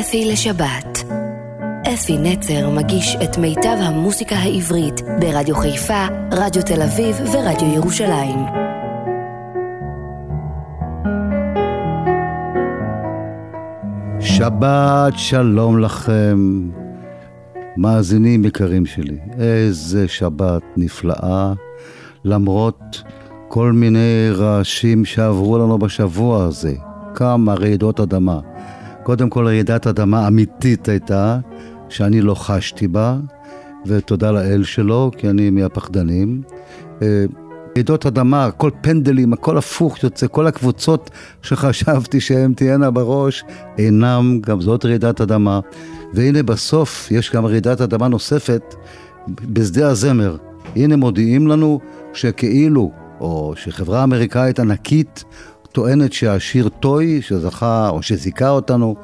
אפי לשבת. אפי נצר מגיש את מיטב המוסיקה העברית ברדיו חיפה, רדיו תל אביב ורדיו ירושלים. שבת שלום לכם, מאזינים יקרים שלי. איזה שבת נפלאה, למרות כל מיני רעשים שעברו לנו בשבוע הזה. כמה רעידות אדמה. קודם כל רעידת אדמה אמיתית הייתה, שאני לא חשתי בה, ותודה לאל שלו, כי אני מהפחדנים. אה, רעידות אדמה, הכל פנדלים, הכל הפוך יוצא, כל הקבוצות שחשבתי שהן תהיינה בראש, אינם, גם זאת רעידת אדמה. והנה בסוף יש גם רעידת אדמה נוספת בשדה הזמר. הנה מודיעים לנו שכאילו, או שחברה אמריקאית ענקית טוענת שהשיר טוי, שזכה או שזיכה אותנו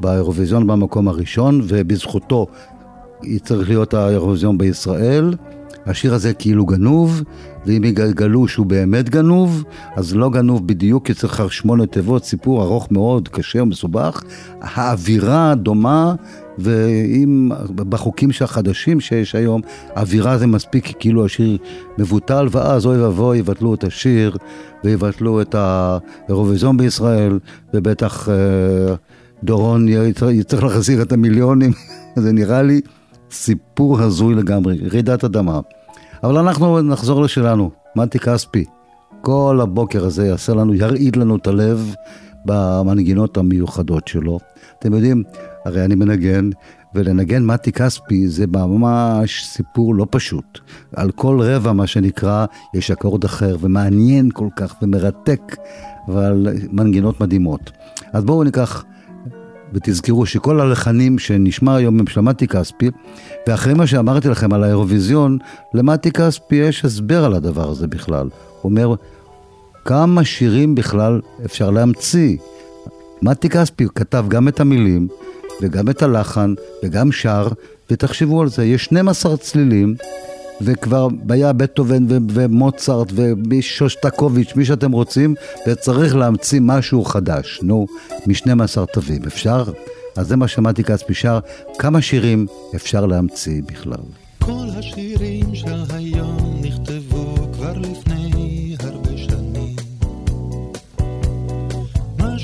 באירוויזיון במקום הראשון, ובזכותו צריך להיות האירוויזיון בישראל. השיר הזה כאילו גנוב, ואם יגלו שהוא באמת גנוב, אז לא גנוב בדיוק, כי צריך שמונה תיבות, סיפור ארוך מאוד, קשה ומסובך. האווירה דומה, ואם בחוקים החדשים שיש היום, האווירה זה מספיק כאילו השיר מבוטל, ואז אוי ואבוי יבטלו את השיר, ויבטלו את האירוויזיון בישראל, ובטח אה, דורון יצטרך להחזיר את המיליונים, זה נראה לי סיפור הזוי לגמרי, רעידת אדמה. אבל אנחנו נחזור לשלנו, מתי כספי. כל הבוקר הזה יעשה לנו, ירעיד לנו את הלב במנגינות המיוחדות שלו. אתם יודעים, הרי אני מנגן, ולנגן מתי כספי זה ממש סיפור לא פשוט. על כל רבע, מה שנקרא, יש אקורד אחר, ומעניין כל כך, ומרתק, אבל מנגינות מדהימות. אז בואו ניקח ותזכרו שכל הלחנים שנשמע היום הם של מתי כספי, ואחרי מה שאמרתי לכם על האירוויזיון, למתי כספי יש הסבר על הדבר הזה בכלל. הוא אומר, כמה שירים בכלל אפשר להמציא? מתי כספי כתב גם את המילים, וגם את הלחן, וגם שר, ותחשבו על זה, יש 12 צלילים. וכבר היה בטהובן ומוצרט ושושטקוביץ', מי שאתם רוצים, וצריך להמציא משהו חדש. נו, מ-12 תווים. אפשר? אז זה מה שמעתי כספי שר. כמה שירים אפשר להמציא בכלל? כל השירים של היום נכתבו כבר לפני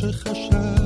מה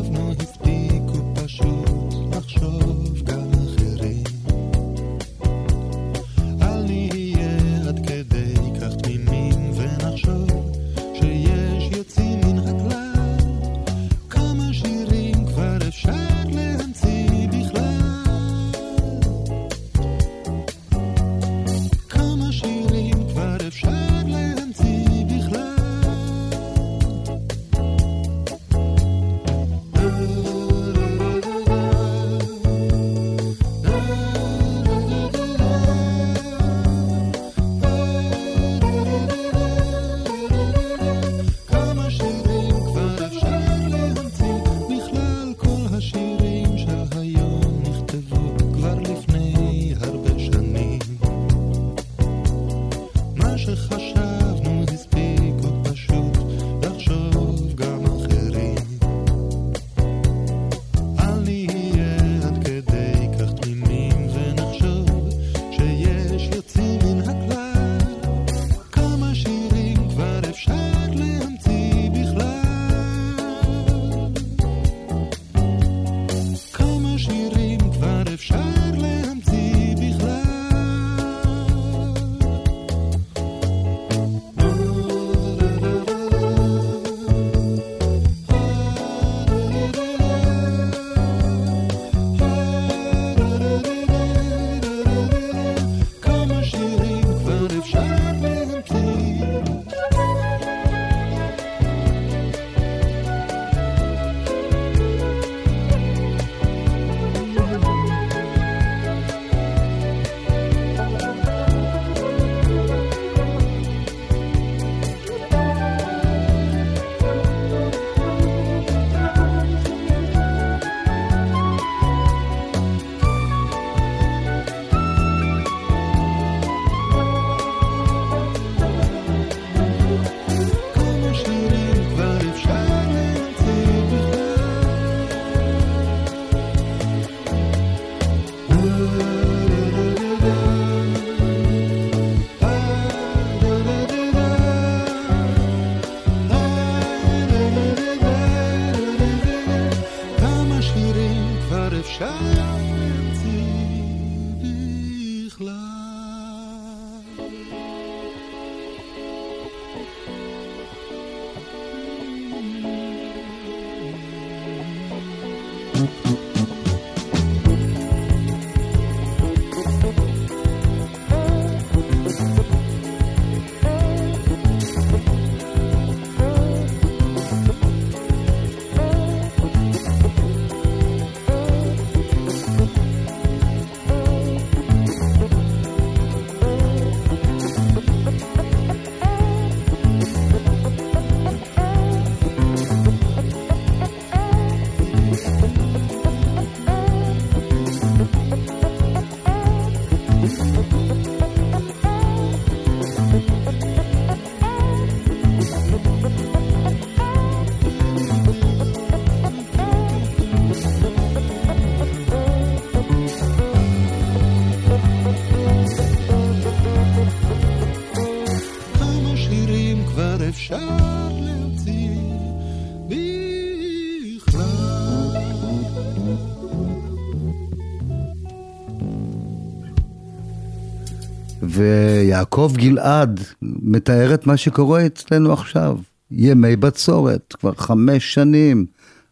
ויעקב גלעד מתאר את מה שקורה אצלנו עכשיו. ימי בצורת, כבר חמש שנים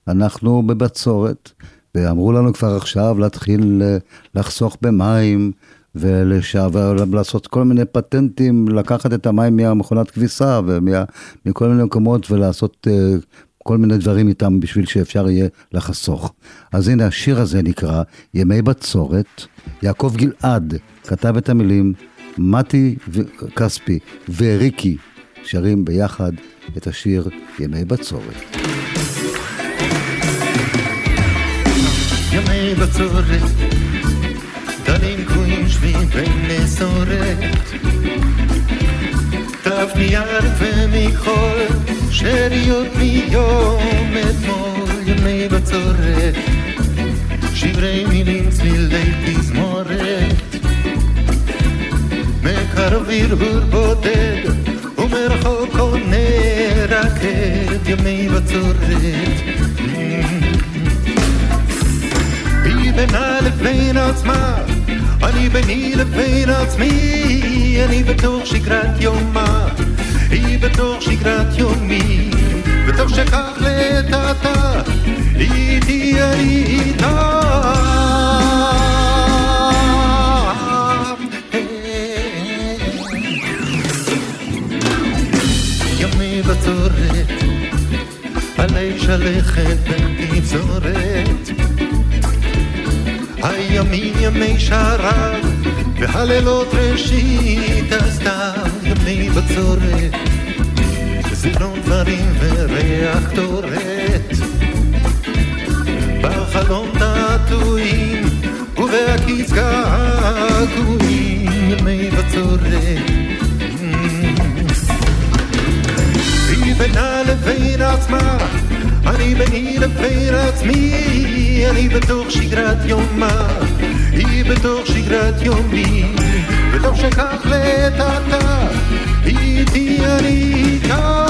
אנחנו בבצורת, ואמרו לנו כבר עכשיו להתחיל אה, לחסוך במים ולעשות כל מיני פטנטים, לקחת את המים מהמכונת כביסה ומכל מיני מקומות ולעשות אה, כל מיני דברים איתם בשביל שאפשר יהיה לחסוך. אז הנה השיר הזה נקרא ימי בצורת, יעקב גלעד כתב את המילים, מתי כספי וריקי שרים ביחד את השיר ימי בצורת. ימי בצורת, דלים ומכחול, שאריות מיום אתמול, ימי בצורת, שברי מילים צלילי תזמורת. מקרביר הור בודד ומרחוק עונה רקד ימי בצורת. היא בינה לבין עצמה אני ביני לבין עצמי אני בתוך שגרת יומה היא בתוך שגרת יומי. בתוך שכח לטאטה איתי אני איתה בצורת, עלי שלכת ותפזורת. הימים ימי שרב, והלילות ראשית הסתיו, ימי בצורת. זיכרון דברים וריח טורת. בחלום תעתועים, ובהקיץ געגועים, ימי בצורת. בינה לבין עצמה, אני ביני לבין עצמי, אני בתוך שגרת יומה, היא בתוך שגרת יומי, וטוב שכך לטאטא, היא איתי אני איתה.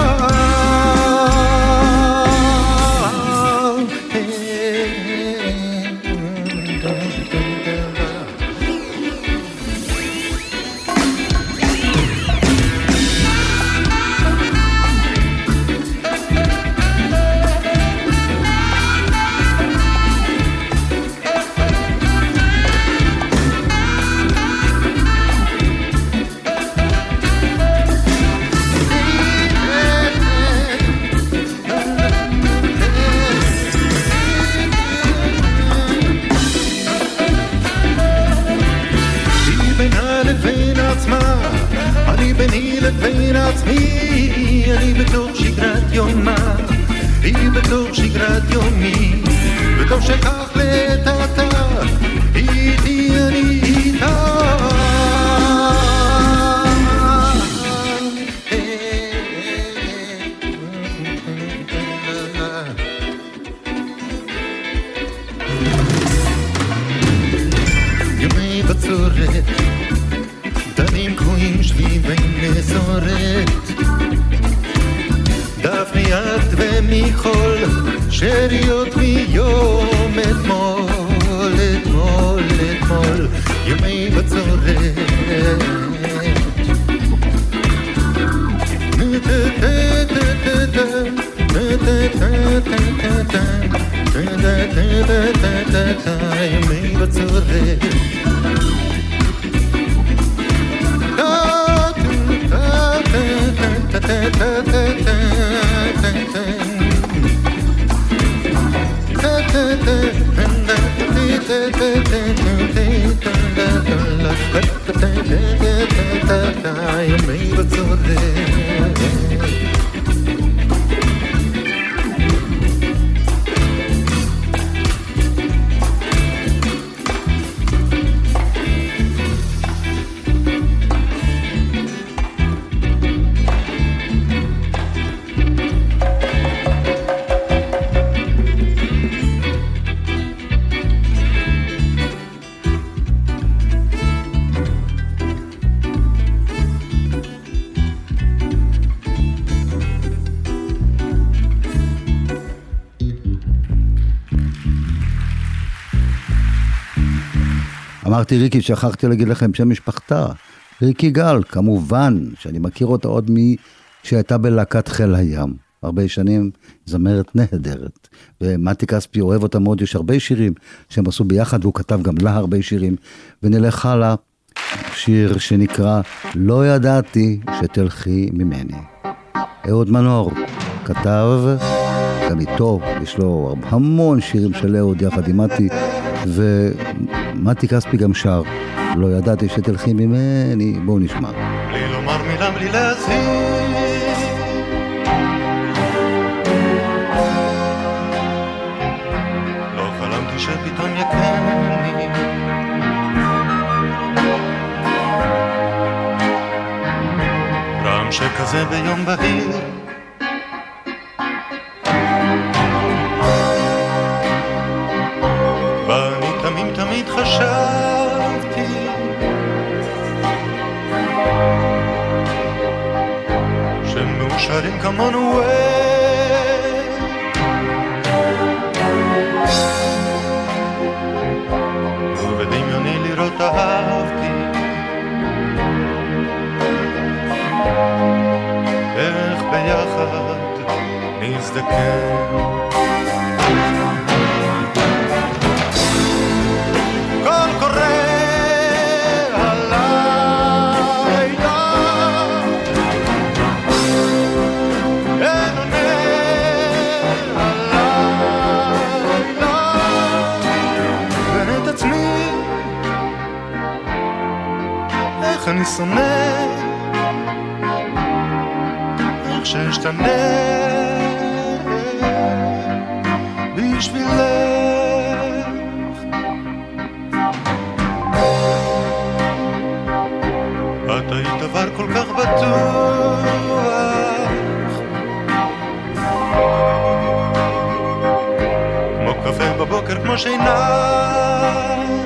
אמרתי ריקי, שכחתי להגיד לכם שם משפחתה. ריקי גל, כמובן, שאני מכיר אותה עוד כשהייתה בלהקת חיל הים. הרבה שנים, זמרת נהדרת. ומתי כספי אוהב אותה מאוד, יש הרבה שירים שהם עשו ביחד, והוא כתב גם לה הרבה שירים. ונלך הלאה, שיר שנקרא "לא ידעתי שתלכי ממני". אהוד מנור כתב, גם איתו, יש לו המון שירים של אהוד יחד עם מתי. ומתי כספי גם שר, לא ידעתי שתלכי ממני, בואו נשמע. בלי לומר מילה, בלי להזהיר. לא שכזה ביום בהיר כמונו ובדמיוני לראות אהבתי איך ביחד נזדקן אני שונא. איך שאשתנה. בשבילך. את היית דבר כל כך בטוח. כמו קפה בבוקר כמו שינה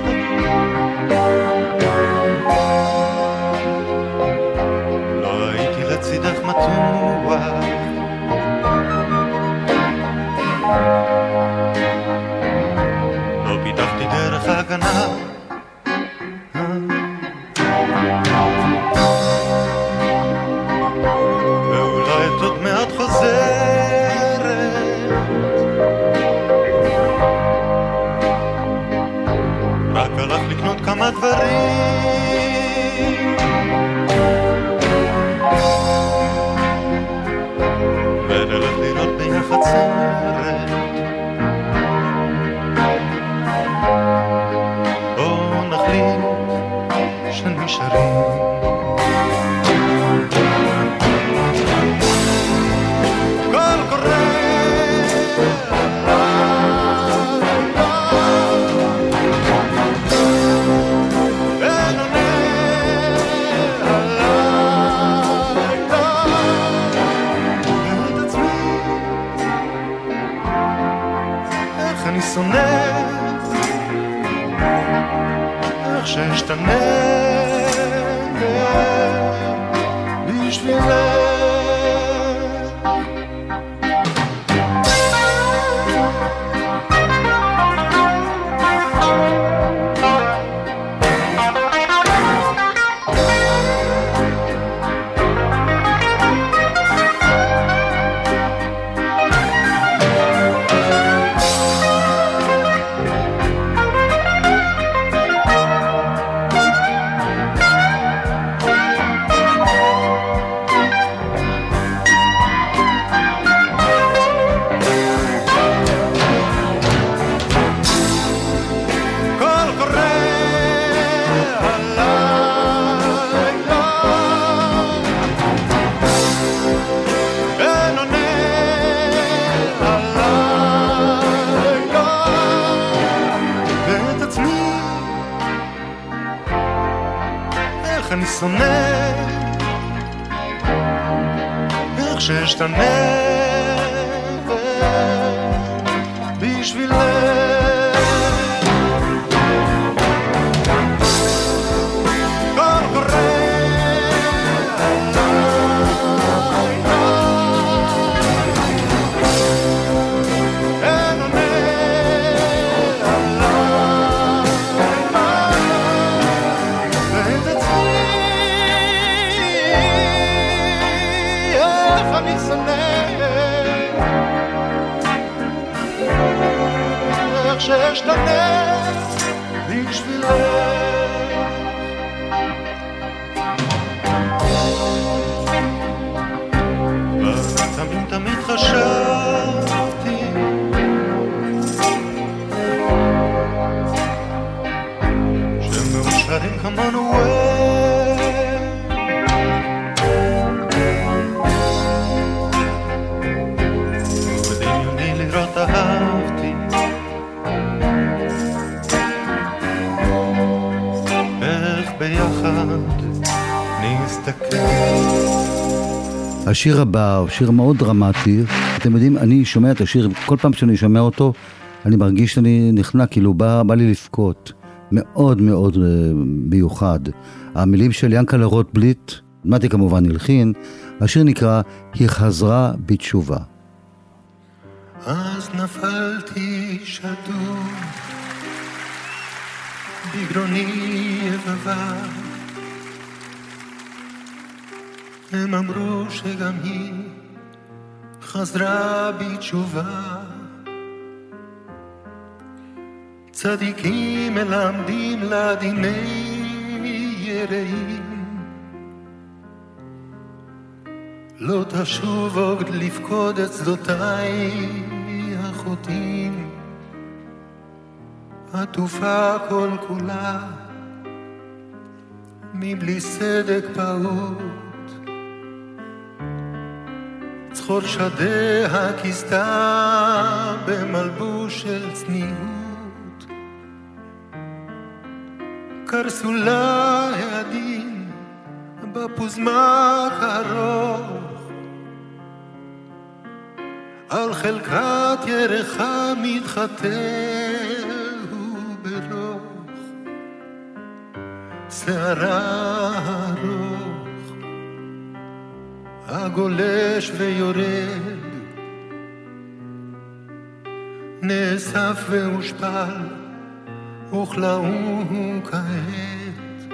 השיר הבא הוא שיר מאוד דרמטי. אתם יודעים, אני שומע את השיר, כל פעם שאני שומע אותו, אני מרגיש שאני נכנע, כאילו בא, בא לי לבכות. מאוד מאוד אה, מיוחד. המילים של ינקלה רוטבליט, מתי כמובן הלחין, השיר נקרא "היא חזרה בתשובה". אז נפלתי שדוד, בגרוני יבבה. הם אמרו שגם היא חזרה בתשובה. צדיקים מלמדים לה דיני יראים. לא תשוב עוד לפקוד את שדותיי החוטאים. עטופה כל כולה מבלי סדק פעוט. צחור שדיה כיסתה במלבוש של צניעות. קרסו לה הידים בפוזמק ארוך. על חלקת ירחה מתחתר ברוך. שערה ארוך, הגולש ויורד, נאסף והושפל, וכלאו כעת.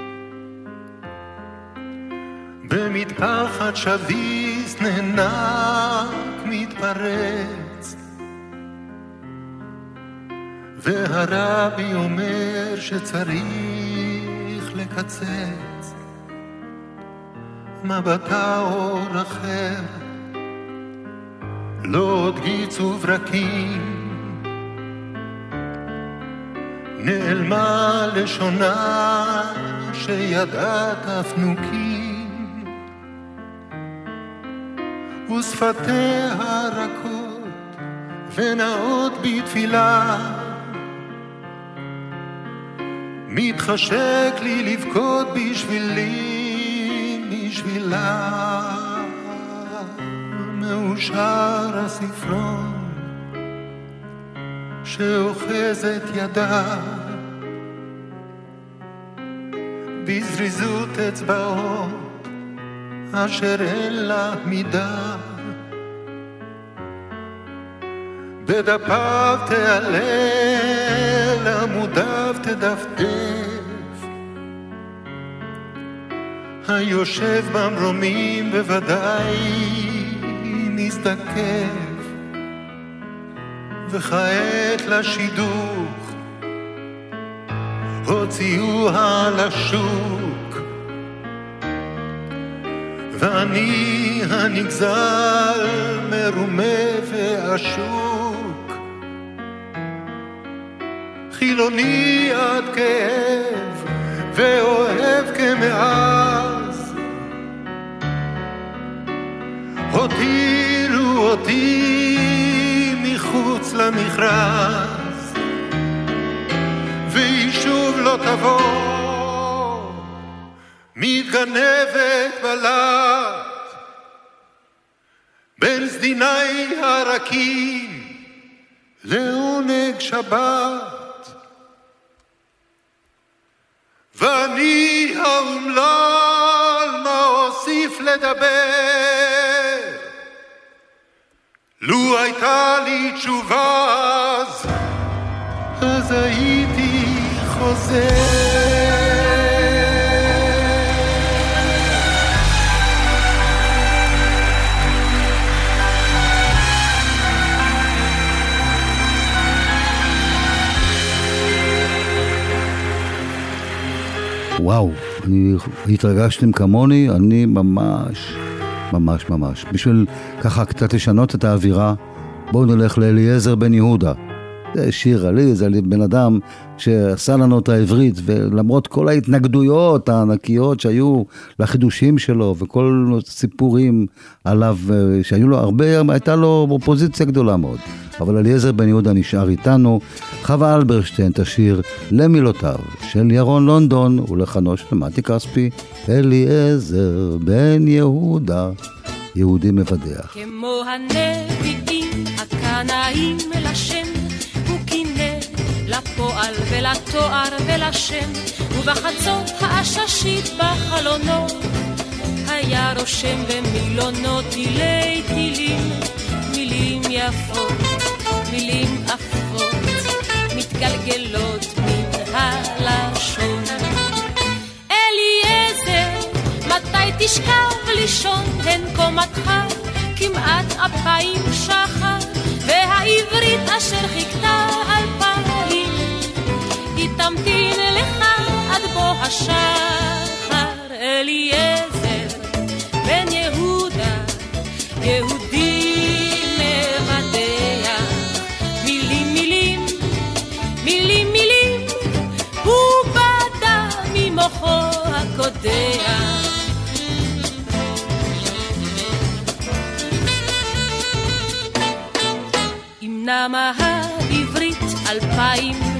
במטפחת שביס נאנק מתפרץ, והרבי אומר שצריך לקצץ מבטה אור אחר, לא עוד גיץ וברקים, נעלמה לשונה שידעה תפנוקים, ושפתיה רכות ונאות בתפילה. מתחשק לי לבכות בשבילי, בשבילה. מאושר הספרון שאוחז את ידה בזריזות אצבעות אשר אין לה מידה. בדפיו תעלה, לעמודיו תדפדף. היושב במרומים בוודאי נזדקף, וכעת לשידוך הוציאוה לשוק. ואני הנגזל מרומה ועשוק חילוני עד כאב ואוהב כמאז אותי מחוץ למכרז והיא שוב לא תבוא מתגנבת בלט בין סדיני הרכים לעונג שבת. ואני האומלל מה אוסיף לדבר לו הייתה לי תשובה אז אז הייתי חוזר. וואו, אני התרגשתם כמוני, אני ממש, ממש ממש. בשביל ככה קצת לשנות את האווירה, בואו נלך לאליעזר בן יהודה. שיר עלי, זה בן אדם שעשה לנו את העברית, ולמרות כל ההתנגדויות הענקיות שהיו לחידושים שלו, וכל סיפורים עליו, אה, שהיו לו הרבה, הייתה לו אופוזיציה גדולה מאוד. אבל אליעזר בן יהודה נשאר איתנו. חווה אלברשטיין תשיר למילותיו של ירון לונדון ולחנו של מתי כספי, אליעזר בן יהודה, יהודי מבדח. כמו הנביאים הקנאים הוא קינא לפועל ולתואר ולשם, ובחצות העששית בחלונו, היה רושם במילונו תילי תילים, מילים יפות. מילים עפות מתגלגלות מן הלשון. אליעזר, מתי תשכב לישון? הן קומתך כמעט אפיים שחר, והעברית אשר חיכתה אלפיים, תמתין לך עד בוא השחר. אליעזר, בן יהודה, יהודי מוחו הקודח. אם נמה העברית אלפיים?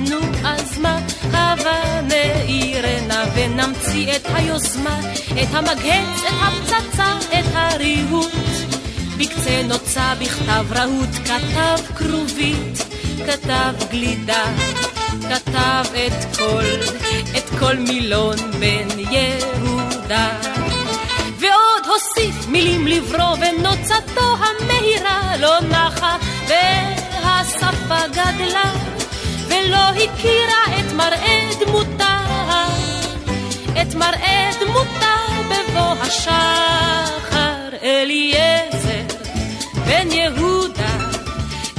הבה נעירנה ונמציא את היוזמה, את המגהץ, את הפצצה, את הריהוט. בקצה נוצה בכתב רהוט, כתב כרובית, כתב גלידה. כתב את כל, את כל מילון בן יהודה. ועוד הוסיף מילים לברוא ונוצתו המהירה לא נחה והשפה גדלה ולא הכירה את מראה דמותה את מראה דמותה בבוא השחר אליעזר בן יהודה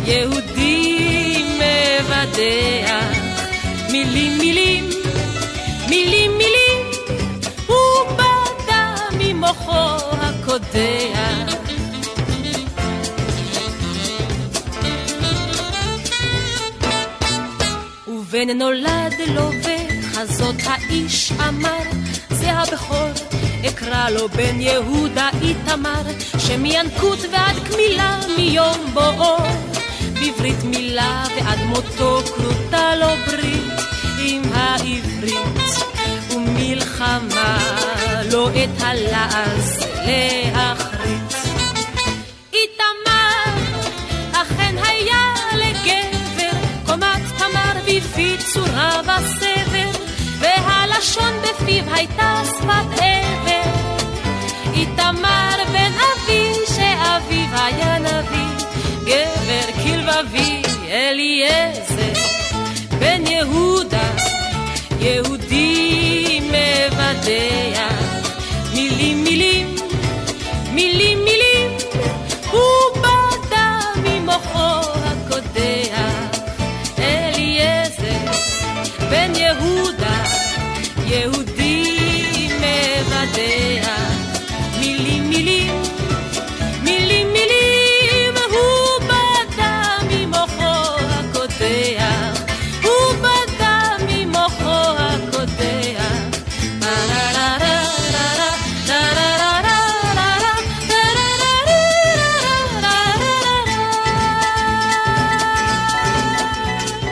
יהודי מבדח מילים מילים, מילים מילים, הוא בדה ממוחו הקודח. ובן נולד לו וחזות האיש אמר, זה הבכור, אקרא לו בן יהודה איתמר, שמינקות ועד קמילה מיום בואו. בברית מילה ועד מותו כרותה לו ברית עם העברית ומלחמה לא את הלעז להחריט. בפי צורה בסבר והלשון בפיו הייתה שפת עבר איתמר בן אבי שאביו היה נביא גבר כלבבי אליעזר. בן יהודה יהודי מבדח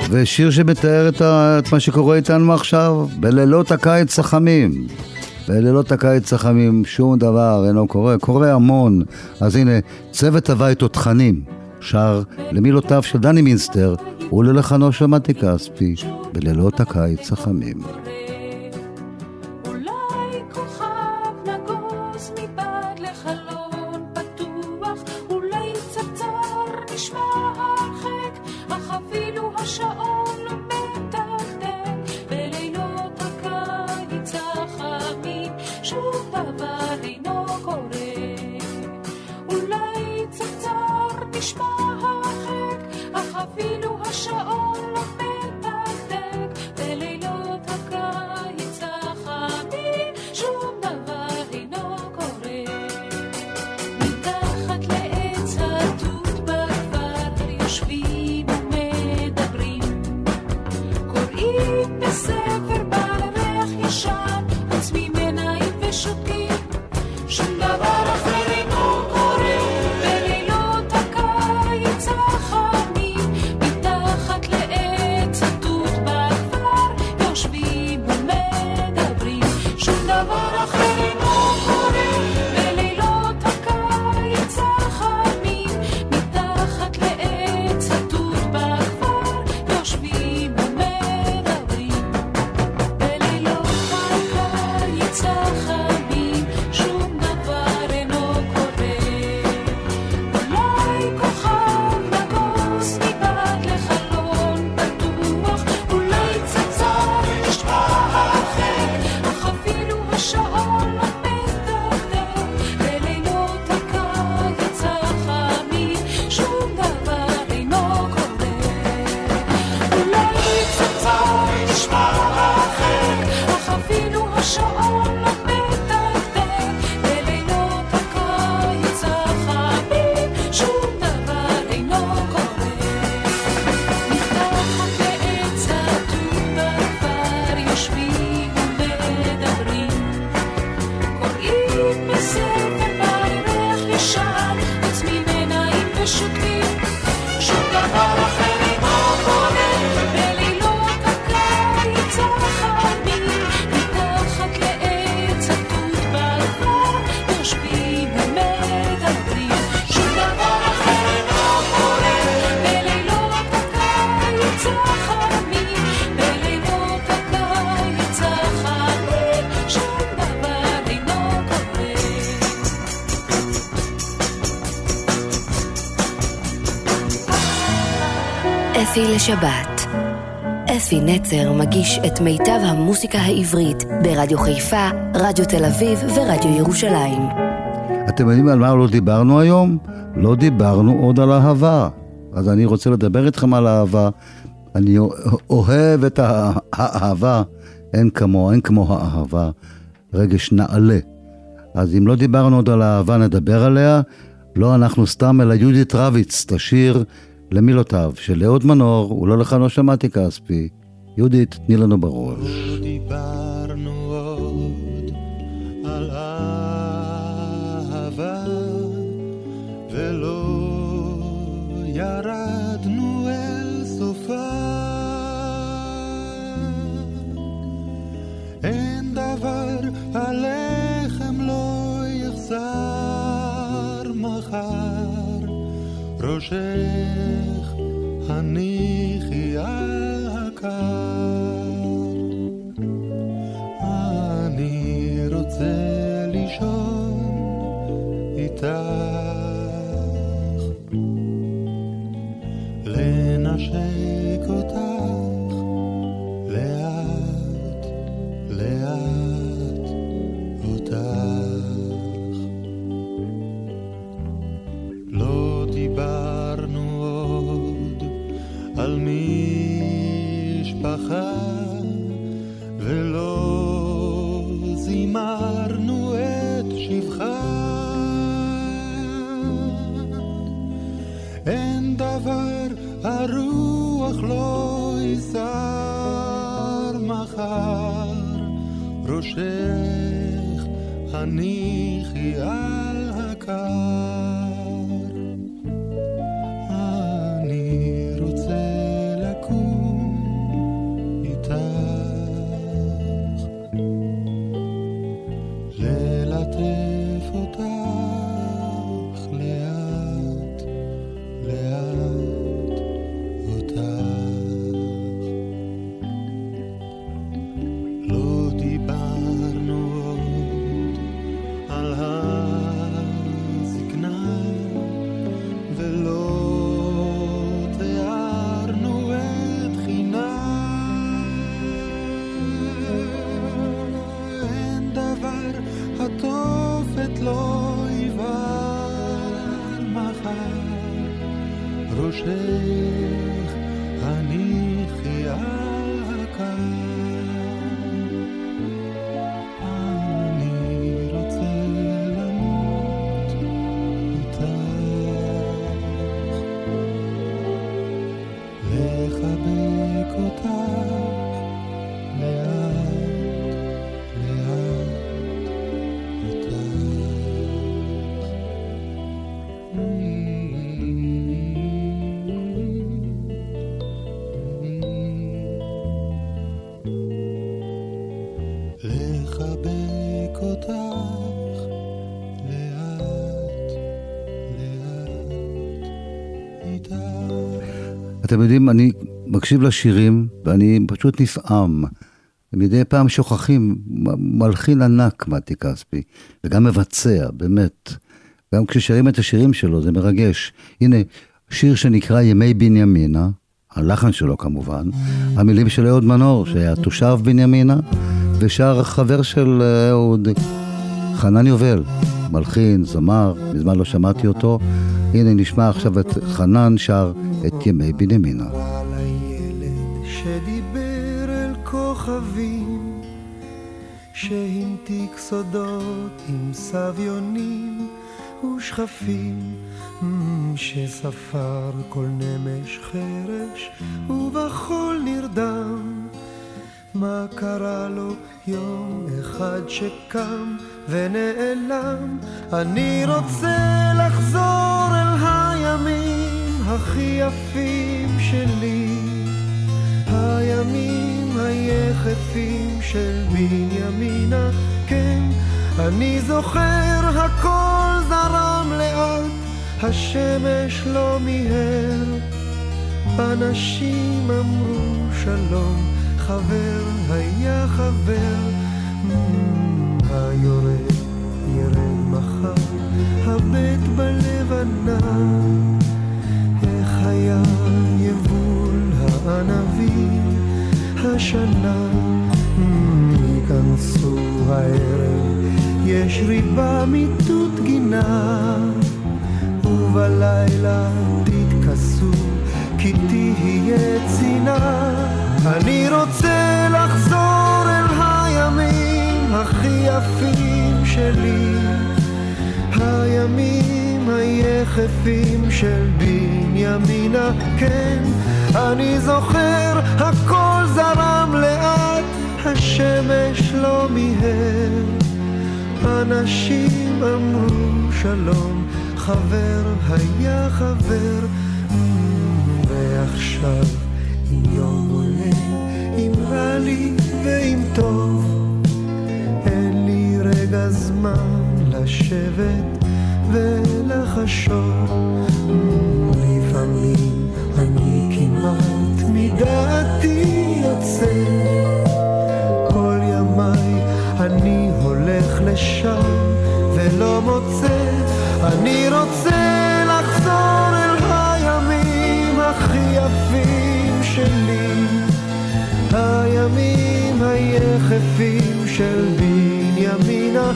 ושיר שמתאר את, ה, את מה שקורה איתנו עכשיו, בלילות הקיץ החמים. בלילות הקיץ החמים שום דבר אינו קורה, קורה המון. אז הנה, צוות הוואי תותחנים שר למילותיו של דני מינסטר וללחנו של מתי כספי בלילות הקיץ החמים. לשבת. אפי נצר מגיש את מיטב המוסיקה העברית ברדיו חיפה, רדיו תל אביב ורדיו ירושלים. אתם יודעים על מה לא דיברנו היום? לא דיברנו עוד על אהבה. אז אני רוצה לדבר איתכם על אהבה. אני אוהב את הא- האהבה, אין כמו, אין כמו האהבה. רגש נעלה. אז אם לא דיברנו עוד על אהבה, נדבר עליה. לא אנחנו סתם, אלא יהודית רביץ תשיר למילותיו של אהוד מנור, ולא לך לא שמעתי כספי. יהודית, תני לנו בראש. לא דיברנו עוד על אהבה איתך, לנשק אותך הרוח לא יסר מחר, ראשך הניחי על הקר. אתם יודעים, אני מקשיב לשירים ואני פשוט נפעם. מדי פעם שוכחים, מלחין ענק מתי כספי, וגם מבצע, באמת. גם כששרים את השירים שלו זה מרגש. הנה, שיר שנקרא ימי בנימינה, הלחן שלו כמובן, המילים של אהוד מנור, שהיה תושב בנימינה, ושר חבר של אה, אהוד, חנן יובל, מלחין, זמר, מזמן לא שמעתי אותו. הנה נשמע עכשיו את חנן שר את ימי בנימינה. אל כוכבים, שהמתיק סודות עם סביונים ושכפים, mm, שספר כל נמש חרש ובחול נרדם. מה קרה לו יום אחד שקם ונעלם? אני רוצה לחזור אל הימים הכי יפים שלי, הימים היחפים של בנימינה, כן, אני זוכר הכל זרם לאט, השמש לא מיהר. אנשים אמרו שלום, חבר היה חבר, Mm, היורד ירד מחר, הבט בלבנה, היה יבול הענבים השנה, ייכנסו הערב, יש ריבה מיטוט גינה. ובלילה תתכסו, כי תהיה צינה. אני רוצה לחזור אל הימים הכי יפים שלי, הימים היחפים של בנימינה, כן, אני זוכר, הכל זרם לאט, השמש לא מיהר. אנשים אמרו שלום, חבר היה חבר, Mm, ועכשיו יום עולה, אם רע לי ואם טוב, אין לי רגע זמן לשבת ולחשוב. לפעמים אני כמעט מדעתי יוצא. כל ימיי אני הולך לשם ולא מוצא, אני רוצה לחזור אל הימים הכי יפים שלי, הימים היחפים של בנימינה,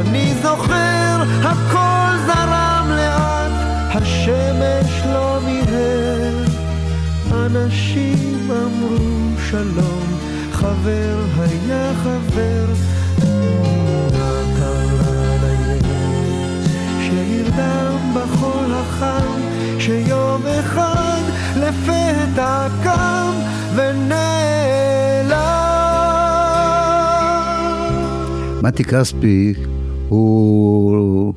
אני זוכר, הכל זרם לאט, השמש לא מיהר. אנשים אמרו שלום, חבר היה חבר. מה שנרדם בחול החם, שיום אחד לפתע קם ונעלם? מתי כספי הוא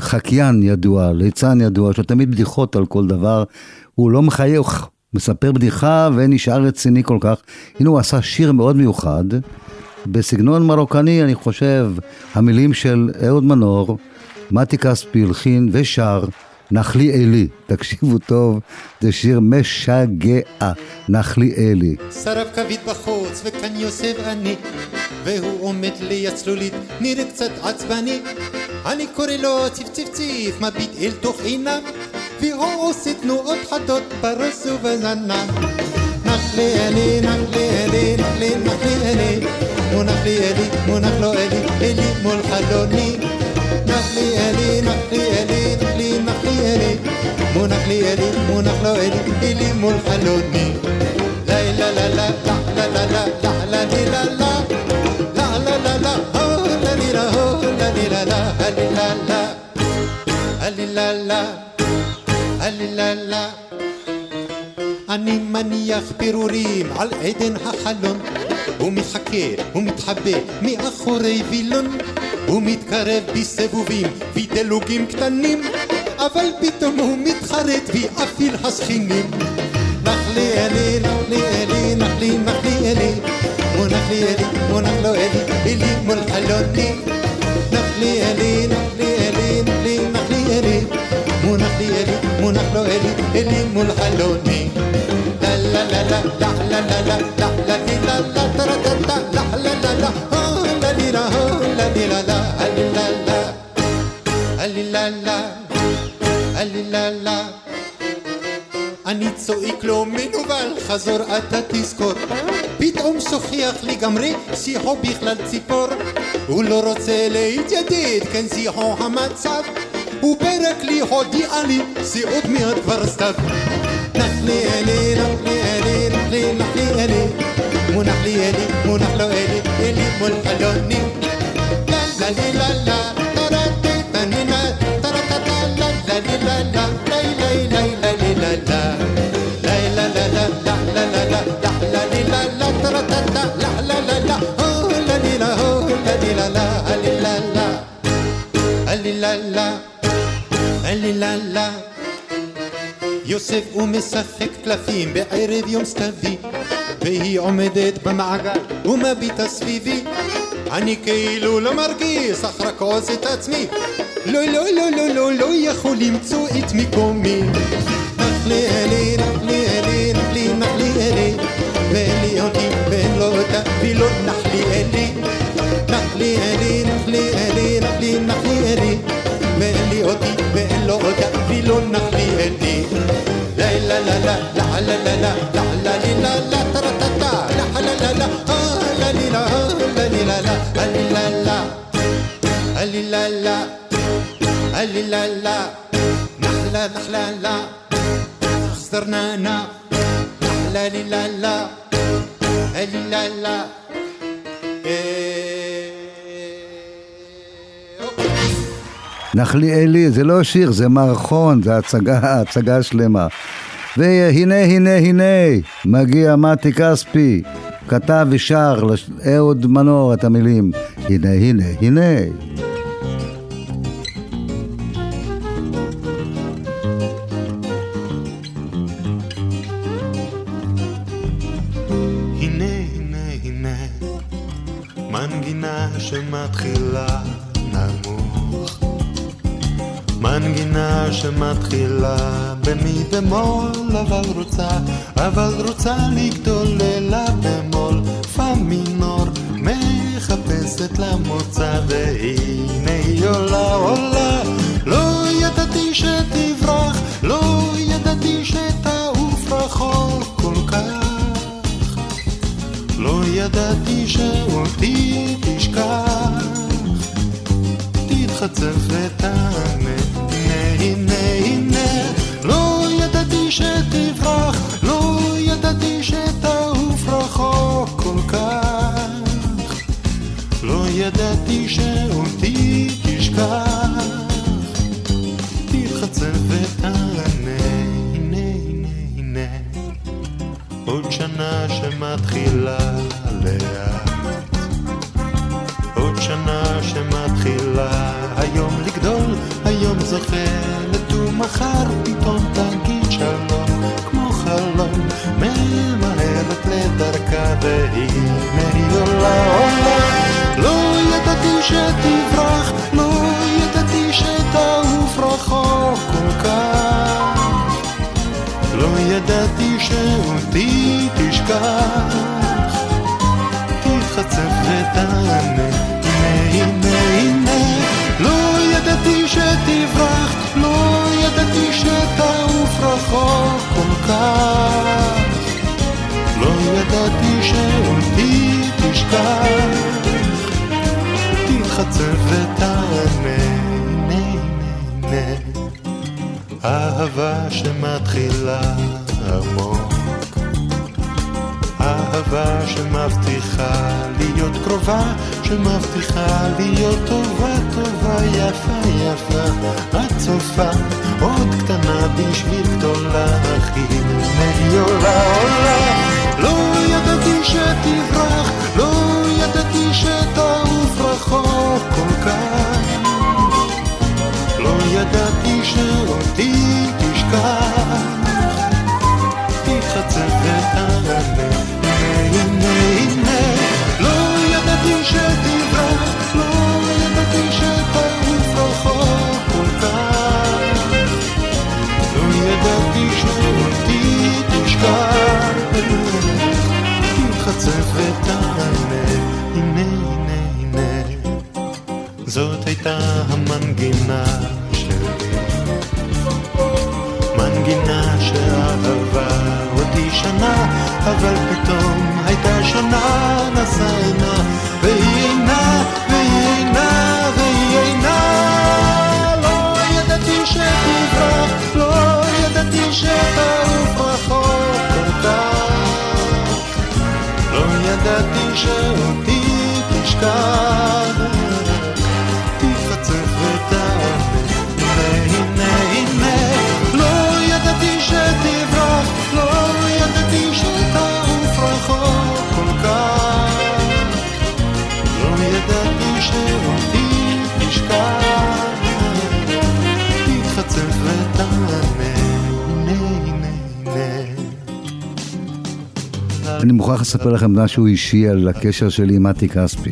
חקיין ידוע, ליצן ידוע, יש לו תמיד בדיחות על כל דבר. הוא לא מחייך, מספר בדיחה ונשאר רציני כל כך. הנה הוא עשה שיר מאוד מיוחד, בסגנון מרוקני, אני חושב, המילים של אהוד מנור, מתי כספי הלחין ושר, נחלי אלי. תקשיבו טוב, זה שיר משגע, נחלי אלי. שרף כבית בחוץ, וכאן יוסף אני, והוא עומד ליד צלולית, נראה קצת עצבני. אני קורא לו ציף ציף ציף, מביט אל תוך עיניו, והוא עושה תנועות חדות בראש ובזנב. נחלי אלי, נחלי אלי, נחלי, נחלי אלי, מונח לי אלי, מונח לו אלי, אלי מול חלוני. נחלי אלי, נחלי מונח לי אלי, מונח לו אלי, אלי מול חלוני. לי לה לה לה, לה לה לה לה, לה לי לה לה, לה לה לה לה, הו לה לי לה הו, לה לי לה לה, הלי לה לה, הלי לה לה, הלי לה לה. אני מניח פירורים על עדן החלון. הוא מחכה, הוא מתחבא מאחורי וילון. הוא מתקרב בסבובים ודלוגים קטנים. قفل بتمهم متخرط في قفي الحسخيني نخلي يلي نخلي يلي نخلي نخلي يلي ونخلي يلي ونخلو يلي اللي ملحلوني نخلي يلي نخلي يلي نخلي نخلي يلي ونخلي يلي ونخلو يلي اللي ملحلوني لا لا لا لا لا لا لا لا لا لا لا ترى ترى لا لا لا لا لا لا لا لا لا لا لا لا لا הלי לה לה אני צועק לו מנוול, חזור אתה תזכור. פתאום שוכח לגמרי, שיחו בכלל ציפור. הוא לא רוצה להתיידד, כן שיחו המצב. הוא ברק לי הודיע לי, שעוד מעט כבר סתיו. נח לי אלי, נח לי אלי, נח לי, לי אלי. מונח לי אלי, מונח לו אלי, אלי מול חלוני. לה לה לי לה לה, يوسف قومي سفك تلافين بقير بيوم ستافي بهي عمدت بمعقل وما بتصفيفي عني كيلو لمرقي صخرك عوزي تاتمي לה לה, לה לה לי לה לה, טרה טה טה, לה לה לה לה, הו לה לי לה, הו לה לי לה לה, הלי לה לה. הלי לה לה, הלי לה לה. יוסף הוא משחק קלפים בערב יום סתווי והיא עומדת במעגל ומביטה סביבי אני כאילו לא מרגיש אך רק עוז את עצמי לא לא לא לא לא לא יכול למצוא את מקומי נח לי אלי נח לי אלי נח לי נח לי אלי ואין לי אותי ואין לו אותה ולא נח לי אלי נח לי אלי נח לי אלי נח לי נח לי אלי ואין לי אותי ואין לו אותה ולא נח לי אלי لا لا لا لا لا لا لا لا لا لا لي لا لا ترى تتا لا لا لا لا آه لا لي لا آه لا لي لا لا هلي لا لا هلي لا لا هلي لا لا نحلى نحلى لا خسرنا انا نحلى لي لا لا هلي لا لا נחליאלי, זה לא שיר, זה מערכון, זה הצגה, הצגה שלמה. והנה, הנה, הנה, מגיע מתי כספי, כתב ושר לאהוד מנור את המילים. הנה, הנה, הנה. הנה, שמתחילה נמוך. מנגינה שמתחילה במי במול, אבל רוצה, אבל רוצה לגדול ללה במול, פה מינור, מחפשת לה מוצא, והנה היא עולה, עולה, לא ידעתי שתברח, לא ידעתי שתעוף רחוק כל כך. לא ידעתי שאותי ידעתי שאותי תשכח, תתחצף ותענה, הנה הנה הנה. עוד שנה שמתחילה לאט. עוד שנה שמתחילה היום לגדול, היום זוכה ומחר פתאום שתברח, לא ידעתי שתעוף רחוק כל כך. לא ידעתי שאותי תשכח, תתחצף ותענה, הנה הנה הנה, לא ידעתי שתברח, לא ידעתי שתעוף רחוק כל כך, לא ידעתי שאותי תתחצף ותענה, הנה הנה הנה אהבה שמתחילה עמוק. אהבה שמבטיחה להיות קרובה שמבטיחה להיות טובה טובה יפה יפה. את צופה עוד קטנה בשביל גדולה הכי היא עולה עולה. לא ידעתי שתברח לא ידעתי שתעוף רחוק ארוך כל כך. לא ידעתי שאותי תשכח. תתחצף ותעלה, הנה הנה. לא ידעתי שתברח, לא ידעתי שתעוף רחוק כל כך. לא ידעתי שאותי תשכח. תתחצף ותעלה, הנה המנגינה שלי. מנגינה שאהבה אותי שנה, אבל פתאום הייתה שונה, נשא עינה, והיא אינה, והיא אינה, והיא אינה. לא ידעתי שתברח, לא ידעתי שתעוף רחוק כל כך. לא ידעתי שאותי תשכח, אני מוכרח לספר לכם משהו אישי על הקשר שלי עם מתי כספי.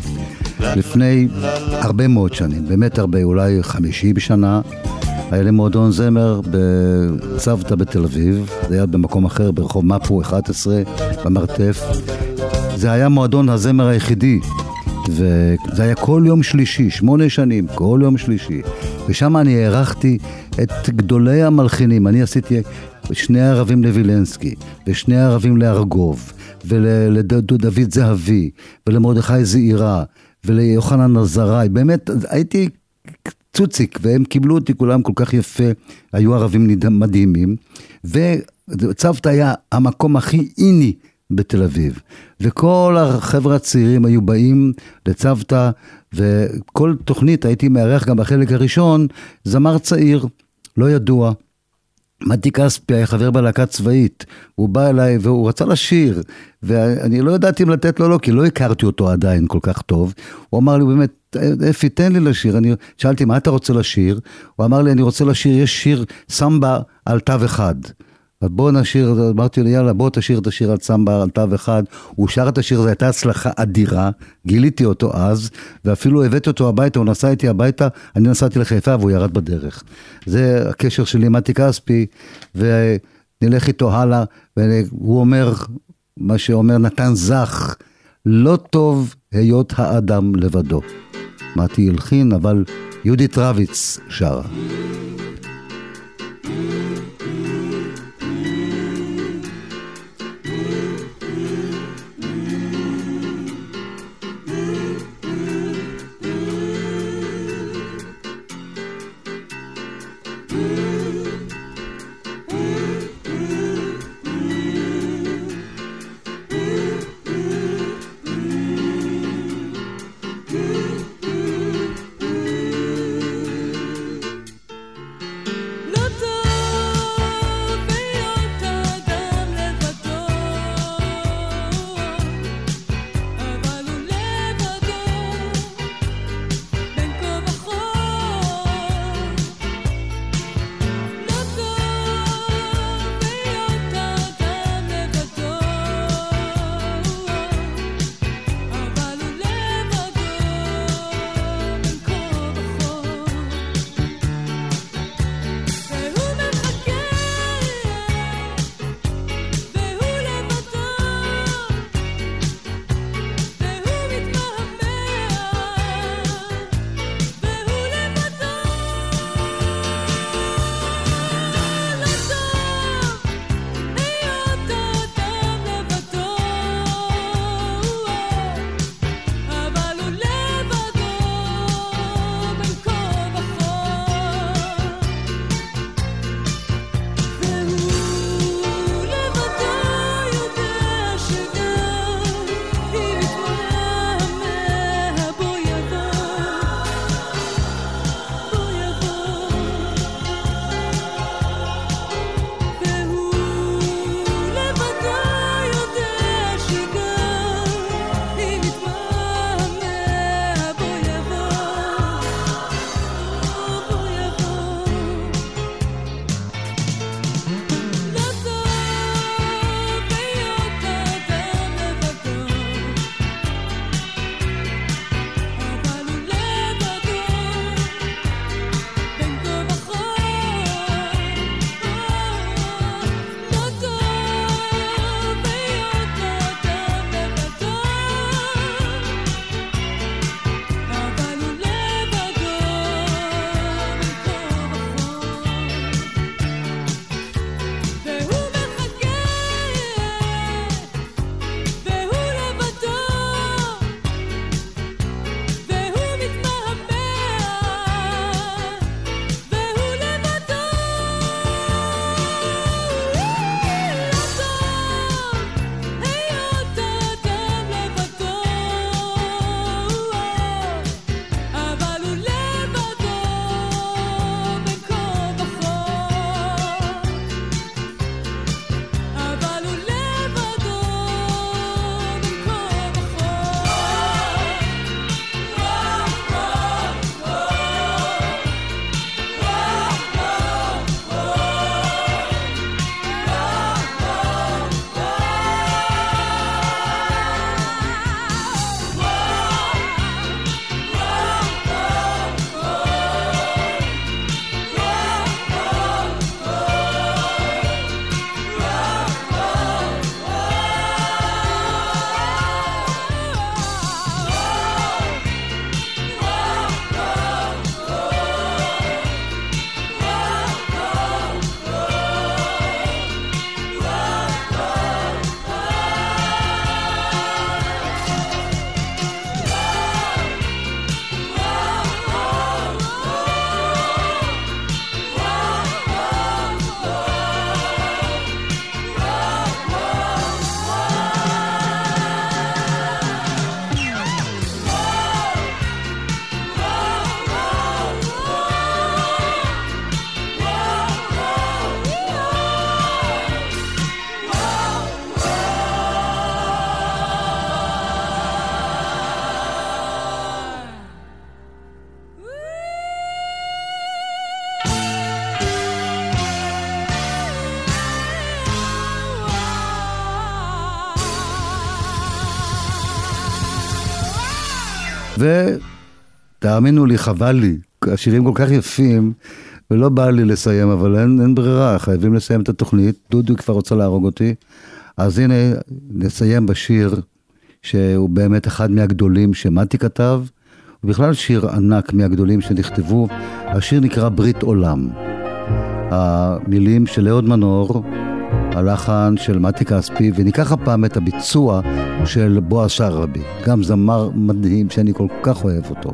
לפני הרבה מאוד שנים, באמת הרבה, אולי 50 שנה, היה לי מועדון זמר בצוותא בתל אביב, זה היה במקום אחר, ברחוב מפו 11, במרתף. זה היה מועדון הזמר היחידי, וזה היה כל יום שלישי, שמונה שנים, כל יום שלישי. ושם אני הערכתי את גדולי המלחינים. אני עשיתי שני ערבים לווילנסקי, ושני ערבים לארגוב, ולדוד זהבי, ולמרדכי זעירה, וליוחנן עזראי. באמת, הייתי צוציק, והם קיבלו אותי כולם כל כך יפה, היו ערבים מדהימים, וצוותא היה המקום הכי איני בתל אביב. וכל החבר'ה הצעירים היו באים לצוותא, וכל תוכנית הייתי מארח גם בחלק הראשון, זמר צעיר, לא ידוע. מתי כספי היה חבר בלהקה צבאית, הוא בא אליי והוא רצה לשיר, ואני לא ידעתי אם לתת לו לא, כי לא הכרתי אותו עדיין כל כך טוב. הוא אמר לי באמת, אפי תן לי לשיר, אני שאלתי מה אתה רוצה לשיר? הוא אמר לי אני רוצה לשיר, יש שיר סמבה על תו אחד. אז בוא נשיר, אמרתי לו יאללה בוא תשיר את השיר על סמבה על תו אחד, הוא שר את השיר, זו הייתה הצלחה אדירה, גיליתי אותו אז, ואפילו הבאתי אותו הביתה, הוא נסע איתי הביתה, אני נסעתי לחיפה והוא ירד בדרך. זה הקשר שלי עם מתי כספי, ונלך איתו הלאה, והוא אומר, מה שאומר נתן זך, לא טוב היות האדם לבדו. מתי הלחין, אבל יהודית רביץ שרה. ותאמינו לי, חבל לי, השירים כל כך יפים, ולא בא לי לסיים, אבל אין, אין ברירה, חייבים לסיים את התוכנית. דודו כבר רוצה להרוג אותי. אז הנה, נסיים בשיר שהוא באמת אחד מהגדולים שמתי כתב, ובכלל שיר ענק מהגדולים שנכתבו. השיר נקרא ברית עולם. המילים של אהוד מנור, הלחן של מתי כספי, וניקח הפעם את הביצוע של בועז שרעבי, גם זמר מדהים שאני כל כך אוהב אותו.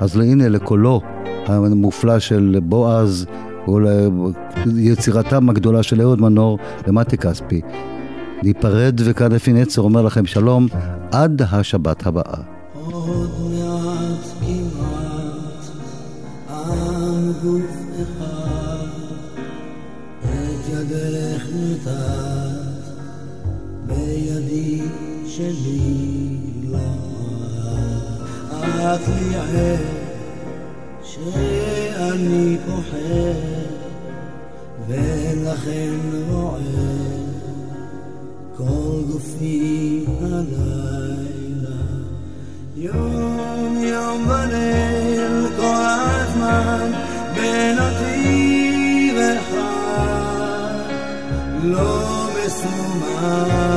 אז הנה לקולו המופלא של בועז, וליצירתם הגדולה של אהוד מנור ומתי כספי. ניפרד וכאן אפי נצר אומר לכם שלום עד השבת הבאה. למד את לי ער שאני פוחד ולכן רועד כל גופי הלילה יום יום וליל כל הזמן בנתיב אחד לא מסומן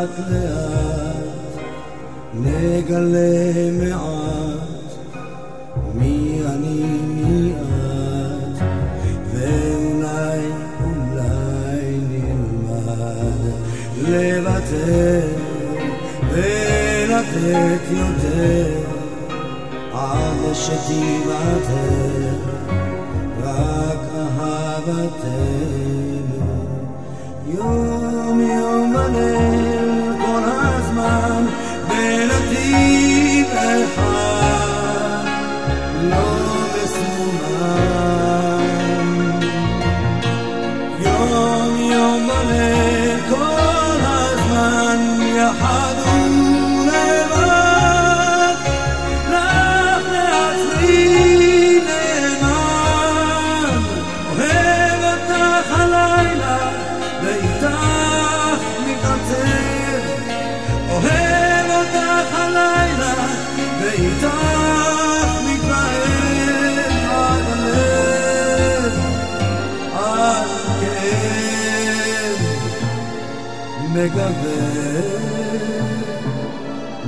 לאט לאט נגלה מעט לוותר ולתת יותר עד שתיוותר רק אהבתנו יום יום וליל כל הזמן בנתיב אחד מגבה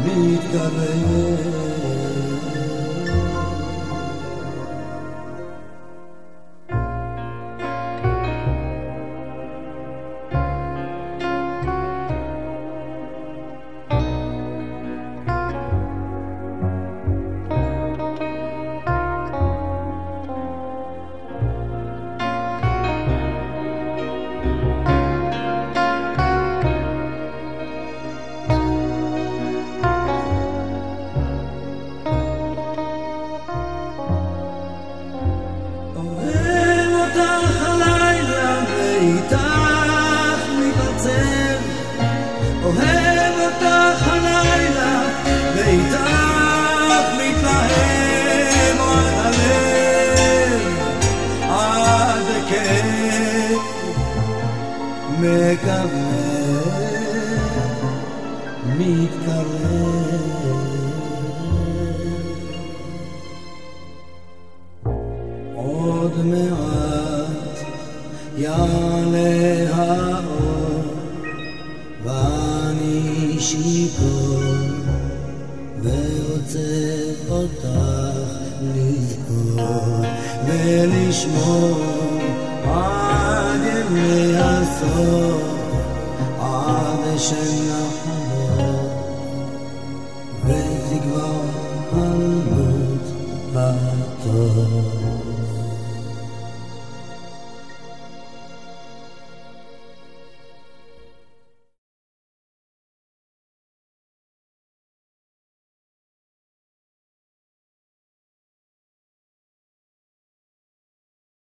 מתקרב